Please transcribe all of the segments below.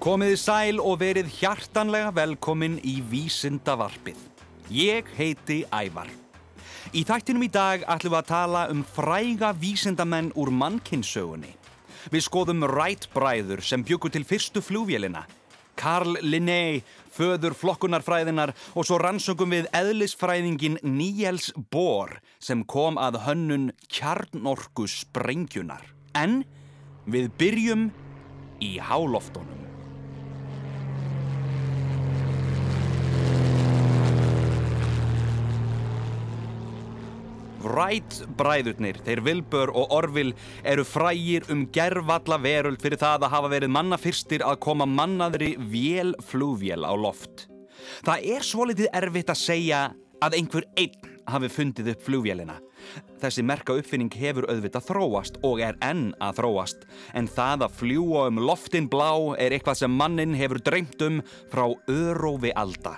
Komiði sæl og verið hjartanlega velkomin í Vísindavarpið. Ég heiti Ævar. Í þættinum í dag ætlum við að tala um fræga vísindamenn úr mannkynnssögunni. Við skoðum Wright bræður sem byggur til fyrstu flúvélina, Karl Linné, föður flokkunarfræðinar og svo rannsökum við eðlisfræðingin Niels Bohr sem kom að hönnun kjarnorku sprengjunar. En við byrjum í háloftunum. Wright bræðurnir, þeir Wilbur og Orville eru frægir um gerfalla veröld fyrir það að hafa verið manna fyrstir að koma mannaðri vélflúvél á loft. Það er svolítið erfitt að segja að einhver einn hafi fundið upp flúvélina. Þessi merka uppfinning hefur auðvitað þróast og er enn að þróast en það að fljúa um loftin blá er eitthvað sem mannin hefur dreymt um frá örófi alda.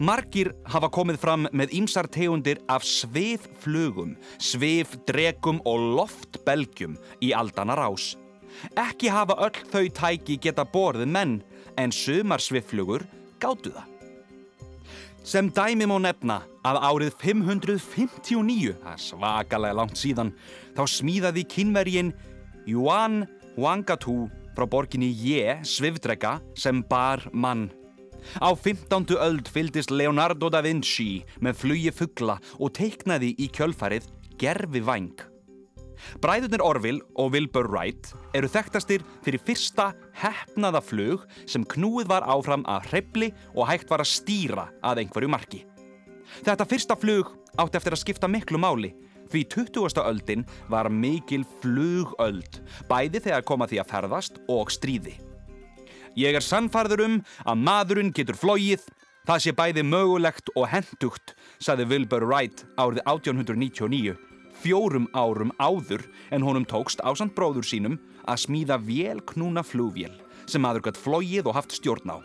Margir hafa komið fram með ýmsar tegundir af sviflugum, svifdregum og loftbelgjum í aldanar ás. Ekki hafa öll þau tæki geta borðið menn, en sumar sviflugur gáttu það. Sem dæmi má nefna að árið 559, það er svakalega langt síðan, þá smíðaði kynvergin Yuan Wangatu frá borginni Ye svifdrega sem bar mann. Á 15. öld fyldist Leonardo da Vinci með flugi fuggla og teiknaði í kjölfarið gerfi vang. Bræðurnir Orville og Wilbur Wright eru þekktastir fyrir fyrsta hefnaða flug sem knúið var áfram að hreppli og hægt var að stýra að einhverju marki. Þetta fyrsta flug átti eftir að skipta miklu máli því 20. öldin var mikil flugöld bæði þegar koma því að ferðast og stríði. Ég er sannfarður um að maðurinn getur flóið, það sé bæði mögulegt og hendugt, saði Wilbur Wright árið 1899, fjórum árum áður en honum tókst ásand bróður sínum að smíða vélknúna flúvél sem maður gætt flóið og haft stjórn á.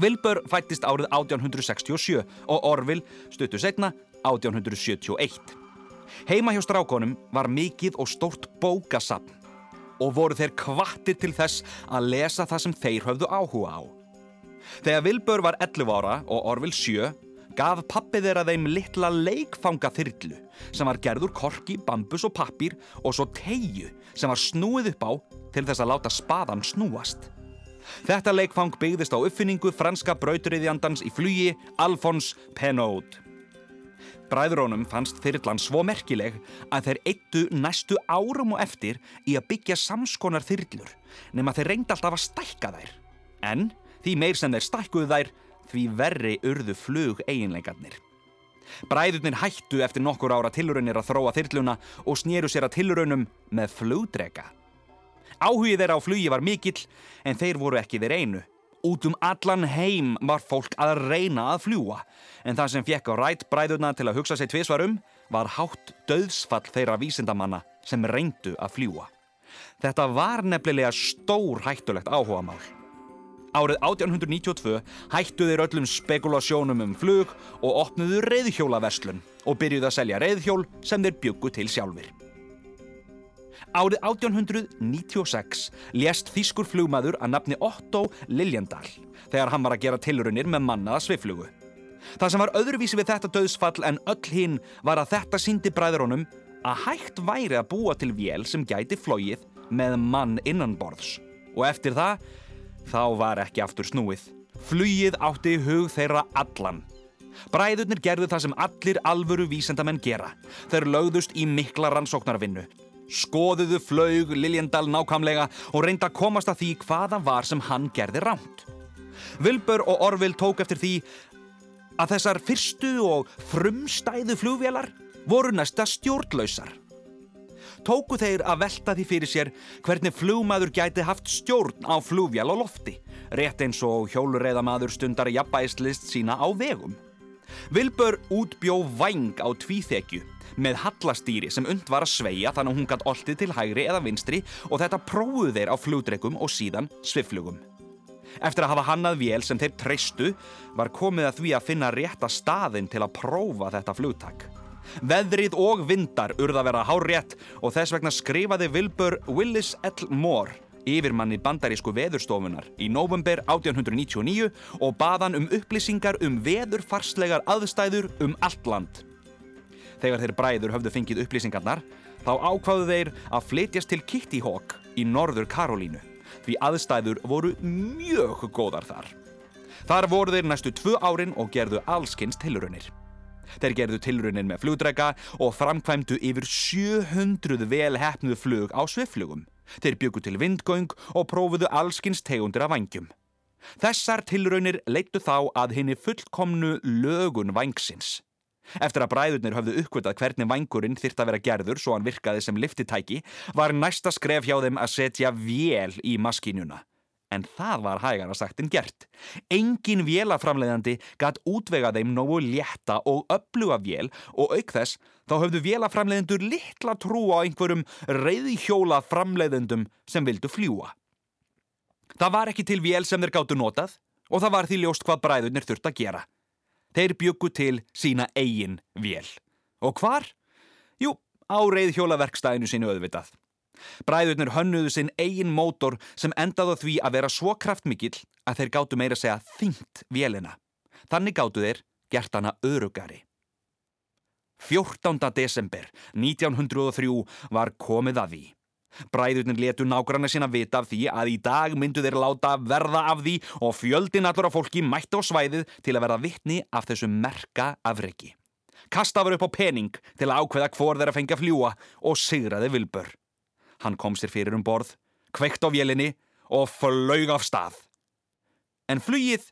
Wilbur fættist árið 1867 og Orville stuttu setna 1871. Heima hjá strákonum var mikið og stórt bókasapn og voru þeir kvattir til þess að lesa það sem þeir höfðu áhuga á. Þegar Vilbur var 11 ára og Orville 7 gaf pappi þeirra þeim litla leikfanga þyrlu sem var gerður korki, bambus og pappir og svo tegju sem var snúið upp á til þess að láta spaðan snúast. Þetta leikfang byggðist á uppfinningu franska brautriðjandans í flugi Alphonse Pénaud. Bræðurónum fannst þyrrlan svo merkileg að þeir eittu næstu árum og eftir í að byggja samskonar þyrrlur nema þeir reyndi alltaf að stækka þær. En því meir sem þeir stækkuðu þær því verri urðu flug eiginleikarnir. Bræðurnir hættu eftir nokkur ára tilraunir að þróa þyrrluna og snýru sér að tilraunum með flugdrega. Áhugið þeirra á flugi var mikill en þeir voru ekki þeir einu. Út um allan heim var fólk að reyna að fljúa en það sem fjekk á rætt bræðurna til að hugsa sér tvísvarum var hátt döðsfall þeirra vísindamanna sem reyndu að fljúa. Þetta var nefnilega stór hættulegt áhugamál. Árið 1892 hættu þeir öllum spekulasjónum um flug og opnuðu reyðhjólaverslun og byrjuðu að selja reyðhjól sem þeir byggu til sjálfur. Árið 1896 lést þýskur flugmaður að nafni Otto Liljendal þegar hann var að gera tilrunir með mannaða sviflugu. Það sem var öðruvísi við þetta döðsfall en öll hinn var að þetta síndi bræðurónum að hægt væri að búa til vél sem gæti flóið með mann innanborðs. Og eftir það, þá var ekki aftur snúið. Flugið átti hug þeirra allan. Bræðurnir gerðu það sem allir alvöru vísendamenn gera. Þeir lögðust í mikla rannsóknarvinnu skoðuðu flaug Liljendal nákamlega og reynda að komast að því hvaða var sem hann gerði ránt. Vilbur og Orville tók eftir því að þessar fyrstu og frumstæðu flugvélar voru næsta stjórnlausar. Tóku þeir að velta því fyrir sér hvernig flugmaður gæti haft stjórn á flugvél og lofti, rétt eins og hjólureiðamaður stundar jafnbæslist sína á vegum. Vilbur útbjó væng á tvíþekju með hallastýri sem und var að sveia þannig að hún gætt oltið til hægri eða vinstri og þetta prófuð þeir á flugdregum og síðan sviflugum. Eftir að hafa hannað vél sem þeir treystu var komið að því að finna rétta staðin til að prófa þetta flugtak. Veðrið og vindar urða vera hár rétt og þess vegna skrifaði Wilbur Willis L. Moore yfirmanni bandarísku veðurstofunar í november 1899 og baðan um upplýsingar um veðurfarslegar aðstæður um allt land. Þegar þeir bræður höfðu fengið upplýsingarnar, þá ákváðu þeir að flytjast til Kitty Hawk í norður Karolínu, því aðstæður voru mjög góðar þar. Þar voru þeir næstu tvö árin og gerðu allskynst tilrunir. Þeir gerðu tilrunin með flugdrega og framkvæmdu yfir 700 vel hefnuð flug á sviflugum. Þeir byggu til vindgöng og prófuðu allskynst tegundir af vangjum. Þessar tilraunir leittu þá að henni fullkomnu lögun vangsins. Eftir að bræðurnir höfðu uppkvitað hvernig vangurinn þyrtt að vera gerður svo hann virkaði sem liftitæki var næsta skref hjá þeim að setja vél í maskínuna en það var hægara sagt en gert. Engin vélaframleiðandi gatt útvega þeim nógu létta og öfluga vél og auk þess þá höfðu vélaframleiðendur litla trú á einhverjum reyðhjóla framleiðendum sem vildu fljúa. Það var ekki til vél sem þeir gáttu notað og það var því ljóst hvað bræðurnir þurft að gera. Þeir byggu til sína eigin vél. Og hvar? Jú, á reyðhjólaverkstæðinu sínu auðvitað. Bræðurnir hönnuðu sinn eigin mótor sem endaði því að vera svo kraftmikill að þeir gáttu meira segja þyngt vélina. Þannig gáttu þeir gert hana örugari. 14. desember 1903 var komið að því. Bræðurnir letu nágranna sína vita af því að í dag myndu þeir láta verða af því og fjöldin allur af fólki mætti á svæðið til að verða vittni af þessu merka afriki. Kasta var upp á pening til að ákveða hvor þeir að fengja fljúa og sigraði vilbör. Hann kom sér fyrir um borð, kveikt á vélinni og flög af stað. En flugið,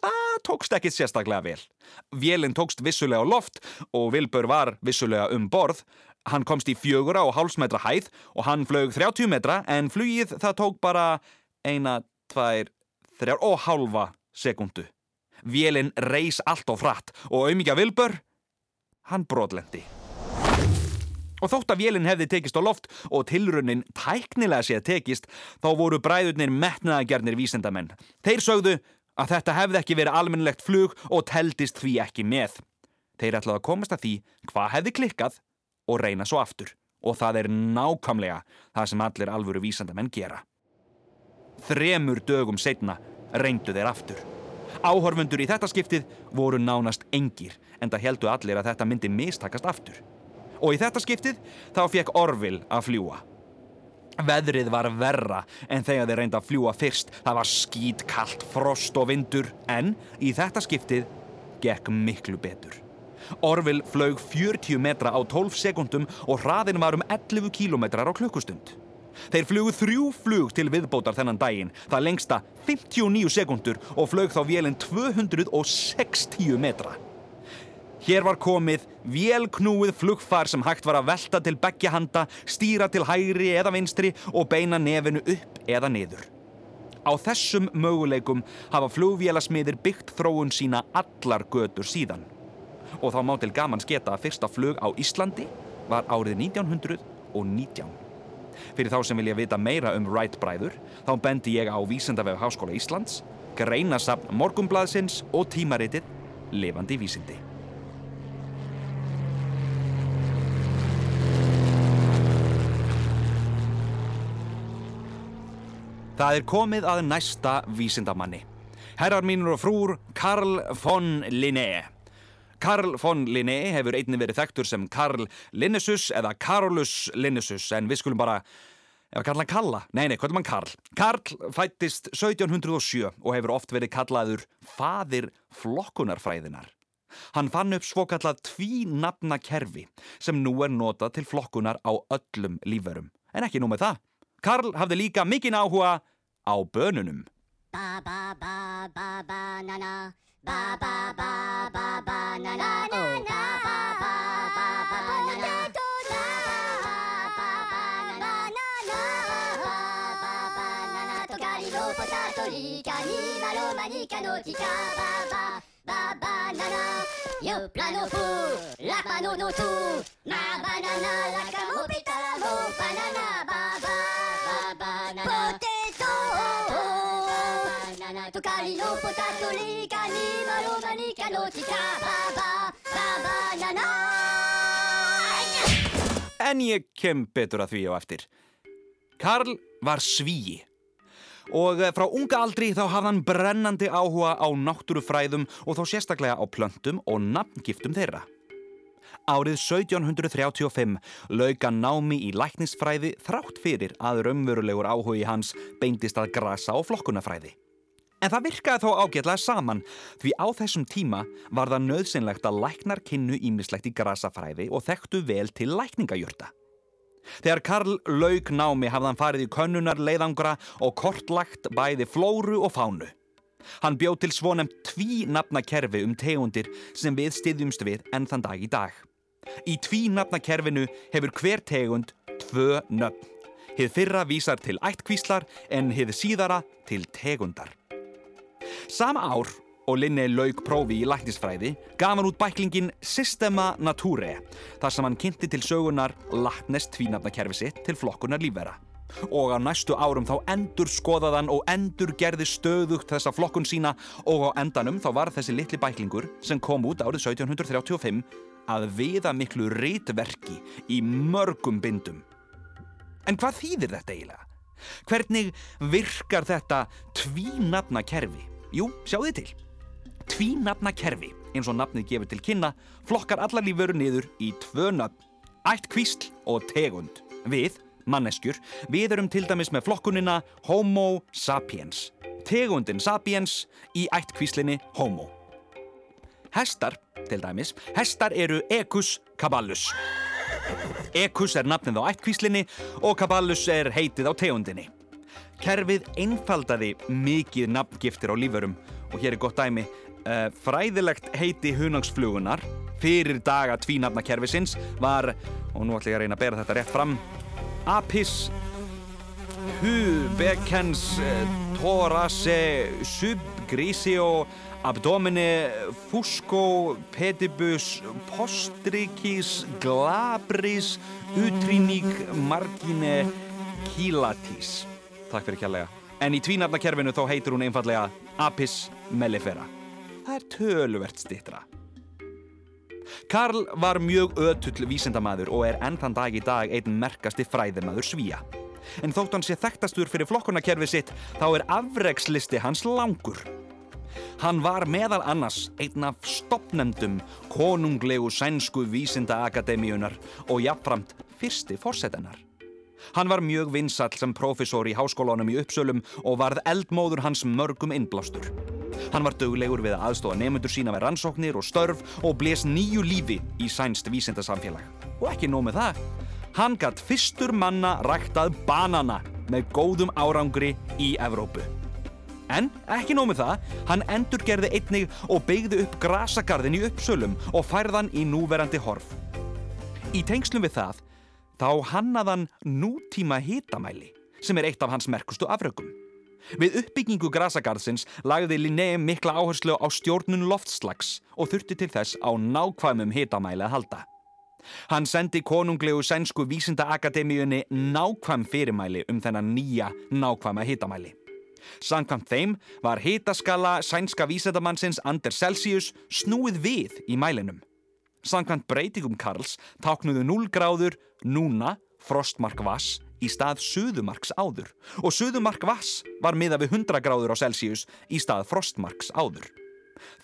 það tókst ekkit sérstaklega vel. Vélinn tókst vissulega á loft og Vilbur var vissulega um borð. Hann komst í fjögura og hálfsmetra hæð og hann flög 30 metra en flugið það tók bara eina, tvær, þrjár og hálfa sekundu. Vélinn reys allt og fratt og auðmíkja Vilbur, hann brotlendi. Og þótt að vélinn hefði tekist á loft og tilrunnin tæknilega sé að tekist, þá voru bræðurnir metnaðagjörnir vísendamenn. Þeir sögðu að þetta hefði ekki verið almennilegt flug og teldist því ekki með. Þeir ætlaði að komast að því hvað hefði klikkað og reyna svo aftur. Og það er nákvæmlega það sem allir alvöru vísendamenn gera. Þremur dögum setna reyndu þeir aftur. Áhorfundur í þetta skiptið voru nánast engir en það heldu allir að þetta myndi mistakast aftur og í þetta skiptið þá fekk Orville að fljúa. Veðrið var verra en þegar þeir reynda að fljúa fyrst. Það var skít, kallt, frost og vindur en í þetta skiptið gekk miklu betur. Orville flög 40 metra á 12 sekundum og hraðin var um 11 kilometrar á klukkustund. Þeir flugu þrjú flug til viðbótar þennan daginn, það lengsta 59 sekundur og flög þá vélinn 260 metra. Hér var komið vélknúið flugfar sem hægt var að velta til begja handa, stýra til hægri eða vinstri og beina nefinu upp eða niður. Á þessum möguleikum hafa flugvélasmiðir byggt þróun sína allar götur síðan. Og þá má til gaman sketa að fyrsta flug á Íslandi var árið 1919. Fyrir þá sem vilja vita meira um Wright bræður, þá bendi ég á Vísendavef Háskóla Íslands, greinasafn Morgumblaðsins og tímaritið Levandi Vísindi. Það er komið að næsta vísindamanni. Herrar mínur og frúr, Karl von Linné. Karl von Linné hefur einnig verið þekktur sem Karl Linnessus eða Karolus Linnessus en við skulum bara, eða kalla hann Kalla? Nei, nei, hvað er mann Karl? Karl fættist 1707 og hefur oft verið kallaður fadir flokkunarfræðinar. Hann fann upp svokallað tvínafna kerfi sem nú er notað til flokkunar á öllum lífverum. En ekki nú með það. Karl hafði líka mikinn áhuga á bönunum. Ba ba ba ba banana Ba ba ba ba banana Oh ba ba ba ba banana Ba ba ba banana Tocari no potatori Cani malo manica notica Ba ba ba banana Io plano fu La pano no tu Ma banana La camo pitala mo banana Ba ba Banana Tocari no potatori Cani malo manica notica Ba ba ba banana En ég kem betur að því á eftir. Karl var svíi og eh, frá unga aldri þá hafði hann brennandi áhuga á náttúrufræðum og þá sérstaklega á plöntum og nafngiftum þeirra. Árið 1735 lauka námi í læknisfræði þrátt fyrir að raunverulegur áhugi hans beindist að grasa og flokkunafræði. En það virkaði þó ágætlega saman því á þessum tíma var það nöðsynlegt að læknar kynnu ímislegt í grasafræði og þekktu vel til lækningajurta. Þegar Karl lauk námi hafði hann farið í könnunar leiðangra og kortlagt bæði flóru og fánu. Hann bjóð til svonemt tví nafnakerfi um tegundir sem við styðjumst við enn þann dag í dag. Í tví nafnakerfinu hefur hver tegund tvö nöfn. Hið fyrra vísar til ættkvíslar en hið síðara til tegundar. Sama ár og Linné laug prófi í læknisfræði gaf hann út bæklingin Systema Naturae þar sem hann kynnti til sögunar latnest tvínafnakerfi sitt til flokkunar lífvera. Og á næstu árum þá endur skoðaðan og endur gerði stöðugt þessa flokkun sína og á endanum þá var þessi litli bæklingur sem kom út árið 1735 að viða miklu rítverki í mörgum bindum. En hvað þýðir þetta eiginlega? Hvernig virkar þetta tvínafna kerfi? Jú, sjáðu til. Tvínafna kerfi, eins og nafnið gefur til kynna, flokkar allar lífveru niður í tvö nafn, ætt kvísl og tegund. Við, manneskjur, við erum til dæmis með flokkunina Homo sapiens. Tegundin sapiens í ætt kvíslinni Homo. Hestar, til dæmis, hestar eru Ecus caballus. Ecus er nafnið á ætt kvíslinni og caballus er heitið á tegundinni. Kerfið einfaldaði mikið nafngiftir á lífverum og hér er gott dæmi. Uh, fræðilegt heiti hunangsflugunar fyrir daga tvínafnakerfisins var, og nú ætlum ég að reyna að bera þetta rétt fram, Apis pubecans thorace subgrisio abdomine fusco pedibus postrikis glabris utriník margine kilatis. Takk fyrir kjærlega. En í tvínafnakerfinu þá heitir hún einfallega Apis mellifera. Það er töluvert stittra. Karl var mjög ötull vísendamaður og er enn þann dag í dag einn merkasti fræðimaður svíja. En þótt hann sé þekktastur fyrir flokkunarkerfi sitt þá er afreikslisti hans langur. Hann var meðal annars einn af stopnendum konunglegu sænsku vísindaakademíunar og jafnframt fyrsti fórsetennar. Hann var mjög vinsall sem profesor í háskólanum í Uppsölum og varð eldmóður hans mörgum innblástur. Hann var döglegur við að aðstóða nefnundur sína með rannsóknir og störf og bles nýju lífi í sænst vísindasamfélag. Og ekki nóg með það, hann gatt fyrstur manna ræktað banana með góðum árangri í Evrópu. En ekki nóg með það, hann endur gerði einnig og beigði upp grasagarðin í Uppsölum og færðan í núverandi horf. Í tengslum við það, þá hannaðan nútíma hitamæli sem er eitt af hans merkustu afrökum. Við uppbyggingu grasagarðsins lagði Linné mikla áherslu á stjórnun loftslags og þurfti til þess á nákvæmum hitamæli að halda. Hann sendi konunglegu sænsku vísindaakademíunni nákvæm fyrirmæli um þennan nýja nákvæma hitamæli. Sankvæmt þeim var hitaskala sænska vísindamannsins Anders Celsius snúið við í mælinum. Sankvæmt breytingum Karls táknuðu 0 gráður núna frostmark vass í stað suðumarks áður og suðumark vass var miða við 100 gráður á Celsius í stað frostmarks áður.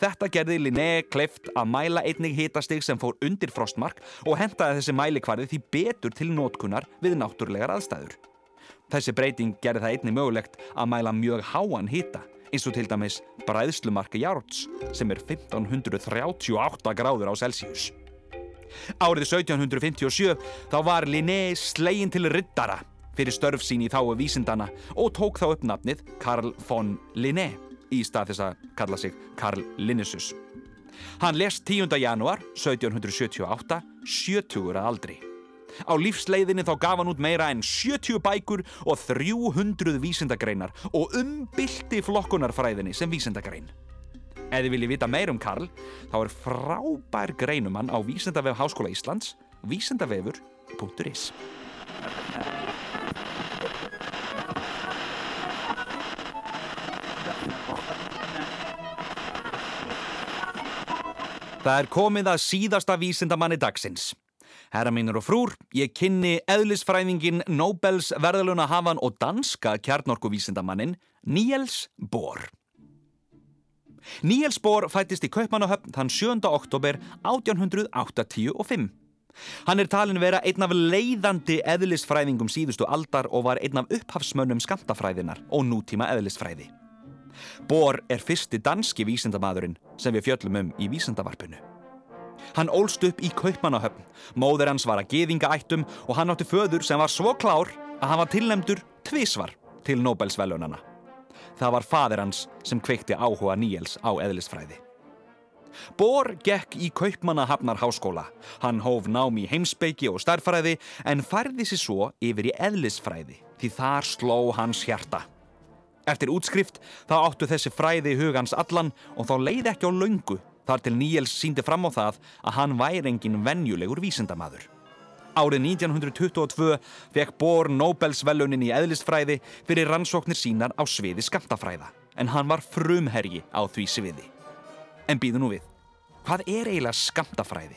Þetta gerði Linné kleift að mæla einnig hitastig sem fór undir frostmark og hentaði þessi mælikvarði því betur til nótkunnar við náttúrlegar aðstæður. Þessi breyting gerði það einnig mögulegt að mæla mjög háan hita eins og til dæmis bræðslumarki Járts sem er 1538 gráður á Celsius. Árið 1757 þá var Linné slegin til rittara fyrir störf sín í þáu vísindana og tók þá upp nafnið Karl von Linné í stað þess að kalla sig Karl Linnaeus. Hann lest 10. januar 1778, 70 að aldri. Á lífsleiðinni þá gaf hann út meira en 70 bækur og 300 vísindagreinar og umbylti flokkunarfræðinni sem vísindagrein. Þið viljið vita meir um Karl, þá er frábær greinumann á Vísindavef Háskóla Íslands, vísindavefur.is. Það er komið að síðasta vísindamanni dagsins. Herra mínur og frúr, ég kynni eðlisfræðingin Nobels verðaluna hafan og danska kjarnorkuvísindamannin Niels Bohr. Niels Bohr fættist í Kaupmannahöfn þann 7. oktober 1885. Hann er talin vera einn af leiðandi eðlisfræðingum síðustu aldar og var einn af upphafsmönnum skamtafræðinar og nútíma eðlisfræði. Bohr er fyrsti danski vísindamadurinn sem við fjöllum um í vísindavarpinu. Hann ólst upp í Kaupmannahöfn, móður hans var að geðinga ættum og hann átti föður sem var svo klár að hann var tilnemdur tvísvar til Nobelsvelunana. Það var fadir hans sem kveikti áhuga Níels á eðlisfræði. Bór gekk í Kaupmannahafnar háskóla. Hann hóf nám í heimspeiki og starfræði en færði sér svo yfir í eðlisfræði því þar sló hans hjarta. Eftir útskrift þá áttu þessi fræði hugans allan og þá leiði ekki á laungu þar til Níels síndi fram á það að hann væri engin venjulegur vísindamadur. Árið 1922 fekk Bohr Nobelsvelunin í eðlistfræði fyrir rannsóknir sínar á sviði skamtafræða en hann var frumherji á því sviði. En býðu nú við, hvað er eiginlega skamtafræði?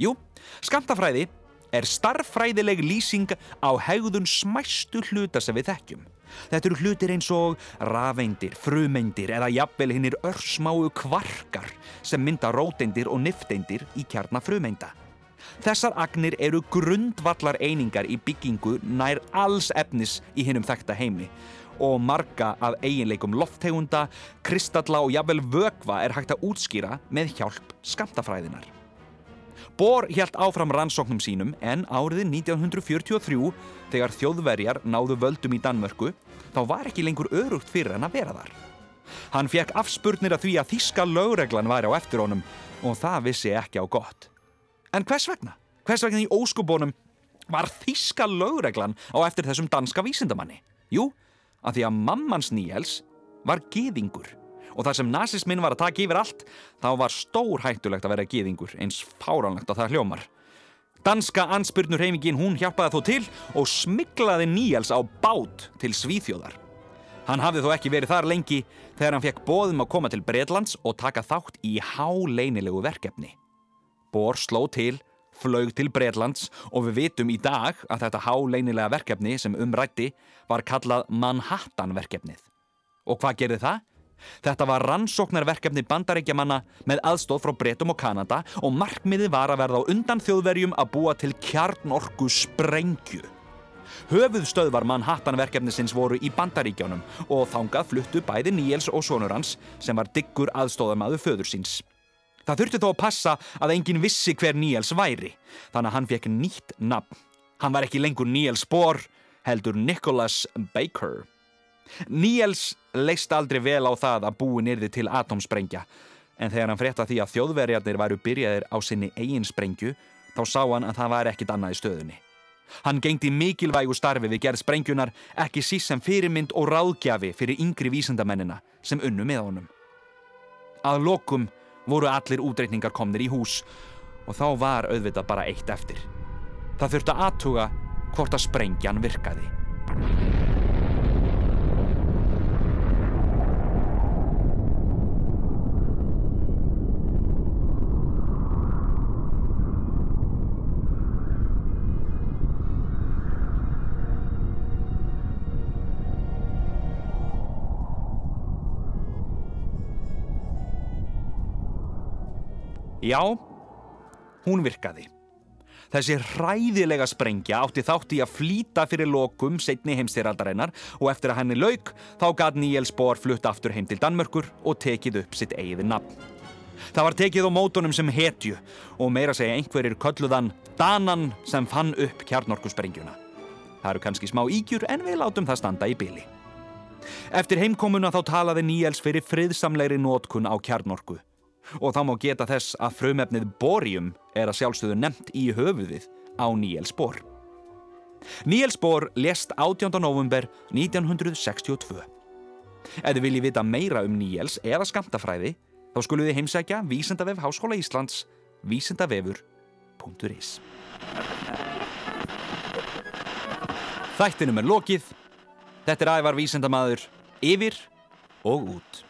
Jú, skamtafræði er starffræðileg lýsing á hegðun smæstu hluta sem við þekkjum. Þetta eru hlutir eins og rafeindir, frumeindir eða jafnvel hinnir örsmáu kvarkar sem mynda róteindir og nifteindir í kjarnar frumeinda. Þessar agnir eru grundvallar einingar í byggingu nær alls efnis í hinnum þekta heimi og marga af eiginleikum loftegunda, kristalla og jafnvel vögva er hægt að útskýra með hjálp skamtafræðinar. Bohr hjælt áfram rannsóknum sínum en árið 1943 þegar þjóðverjar náðu völdum í Danmörku þá var ekki lengur örugt fyrir hann að vera þar. Hann fekk afspurnir að því að þíska lögreglan væri á eftir honum og það vissi ekki á gott. En hvers vegna? Hvers vegna í óskubónum var þíska lögreglan á eftir þessum danska vísindamanni? Jú, að því að mammans Níels var geðingur og þar sem nazismin var að taka yfir allt þá var stór hættulegt að vera geðingur eins fáránlegt að það hljómar. Danska ansbyrnur heimingin hún hjálpaði þó til og smiklaði Níels á bát til Svíþjóðar. Hann hafði þó ekki verið þar lengi þegar hann fekk bóðum að koma til Breitlands og taka þátt í háleinilegu verkefni. Bór sló til, flög til Breitlands og við vitum í dag að þetta háleinilega verkefni sem umrætti var kallað Manhattan-verkefnið. Og hvað gerði það? Þetta var rannsóknarverkefni bandarækjamanna með aðstóð frá Bretum og Kanada og markmiði var að verða á undan þjóðverjum að búa til kjarnorku sprengju. Höfuðstöðvar Manhattan-verkefnisins voru í bandaríkjánum og þangað fluttu bæði Níels og sonur hans sem var diggur aðstóðamaðu föður síns. Það þurfti þó að passa að enginn vissi hver Níels væri, þannig að hann fekk nýtt nafn. Hann var ekki lengur Níels Bohr, heldur Nicholas Baker. Níels leist aldrei vel á það að búin yrði til atomsprengja, en þegar hann frétta því að þjóðverjarnir væru byrjaðir á sinni eigin sprengju, þá sá hann að það var ekkit annað í stöðunni. Hann gengdi mikilvægu starfi við gerð sprengjunar, ekki síst sem fyrirmynd og ráðgjafi fyrir yngri vísendamennina sem unnu með honum. Að lokum voru allir útreikningar komnir í hús og þá var auðvitað bara eitt eftir. Það þurfti að aðtuga hvort að sprengjan virkaði. Já, hún virkaði. Þessi hræðilega sprengja átti þátt í að flýta fyrir lokum setni heimstýraldarinnar og eftir að henni lauk þá gæt Níels Bohr flutt aftur heim til Danmörkur og tekið upp sitt eigið nafn. Það var tekið á mótunum sem hetju og meira segja einhverjir kölluðan Danan sem fann upp kjarnorkusprengjuna. Það eru kannski smá ígjur en við látum það standa í byli. Eftir heimkomuna þá talaði Níels fyrir friðsamlegri nótkun á kjarnorku og þá má geta þess að frumefnið borium er að sjálfstöðu nefnt í höfuðið á Níels Bohr. Níels Bohr lest 18. november 1962. Ef þið viljið vita meira um Níels eða skamtafræði þá skulum þið heimsækja Vísendavef Háskóla Íslands vísendavefur.is Þættinum er lokið. Þetta er ævar vísendamadur yfir og út.